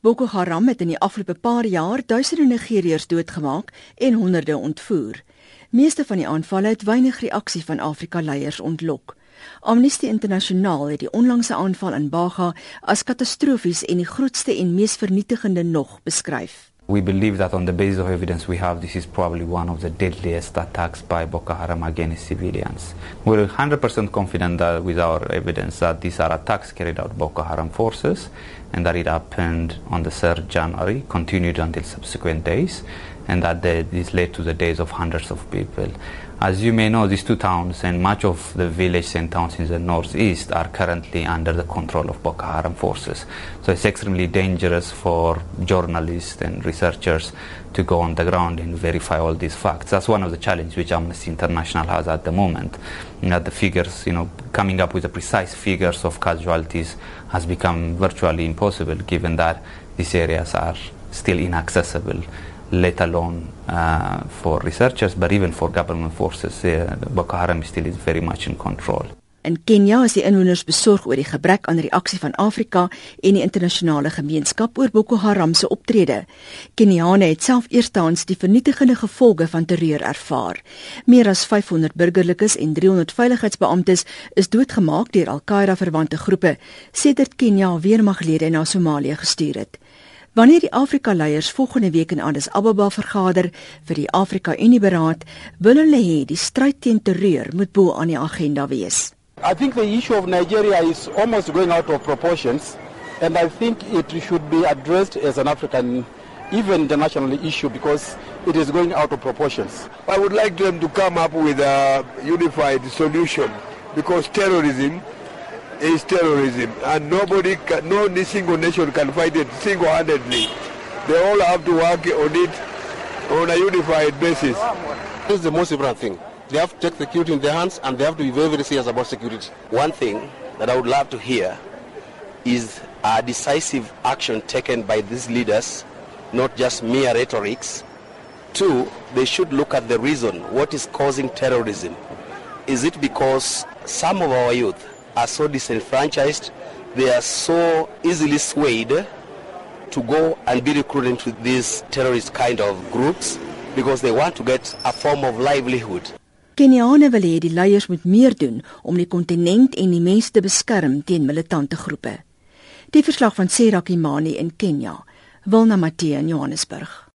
Boko Haram het in die afgelope paar jaar duisende Nigeriërs doodgemaak en honderde ontvoer. Meeste van die aanvalle het weinig reaksie van Afrika leiers ontlok. Amnesty Internasionaal het die onlangse aanval in Baga as katastrofies en die grootste en mees vernietigende nog beskryf. We believe that on the basis of evidence we have, this is probably one of the deadliest attacks by Boko Haram against civilians. We're 100% confident that with our evidence that these are attacks carried out by Boko Haram forces and that it happened on the 3rd January, continued until subsequent days, and that this led to the deaths of hundreds of people. As you may know, these two towns and much of the villages and towns in the northeast are currently under the control of Boko Haram forces. So it's extremely dangerous for journalists and researchers to go on the ground and verify all these facts. That's one of the challenges which Amnesty International has at the moment. Know, the figures, you know, coming up with the precise figures of casualties has become virtually impossible given that these areas are still inaccessible let alone uh, for researchers, but even for government forces. Uh, Boko Haram still is very much in control. In Kenia is die inwoners besorg oor die gebrek aan reaksie van Afrika en die internasionale gemeenskap oor Boko Haram se optrede. Keniane het self eerstens die vernietigende gevolge van terreur ervaar. Meer as 500 burgerlikes en 300 veiligheidsbeamptes is doodgemaak deur Al-Qaeda verwante groepe sedert Kenia weermaglede na Somalië gestuur het. Wanneer die Afrika leiers volgende week in Addis Ababa vergader vir die Afrika Unie beraad, wil hulle hê die stryd teen terreur moet bo aan die agenda wees. I think the issue of Nigeria is almost going out of proportions and I think it should be addressed as an African even the national issue because it is going out of proportions. I would like them to come up with a unified solution because terrorism is terrorism, and nobody, can, no single nation can fight it single-handedly. They all have to work on it on a unified basis. This is the most important thing. They have to take security in their hands, and they have to be very, very serious about security. One thing that I would love to hear is a decisive action taken by these leaders, not just mere rhetorics. Two, they should look at the reason. What is causing terrorism? Is it because some of our youth are so disenfranchised, they are so easily swayed to go and be recruited into these terrorist kind of groups because they want to get a form of livelihood. Keniane wil hê die leiers moet meer doen om die kontinent en die mense te beskerm teen militante groepe. Die verslag van Serak Imani in Kenia, Wilna Matthee in Johannesburg.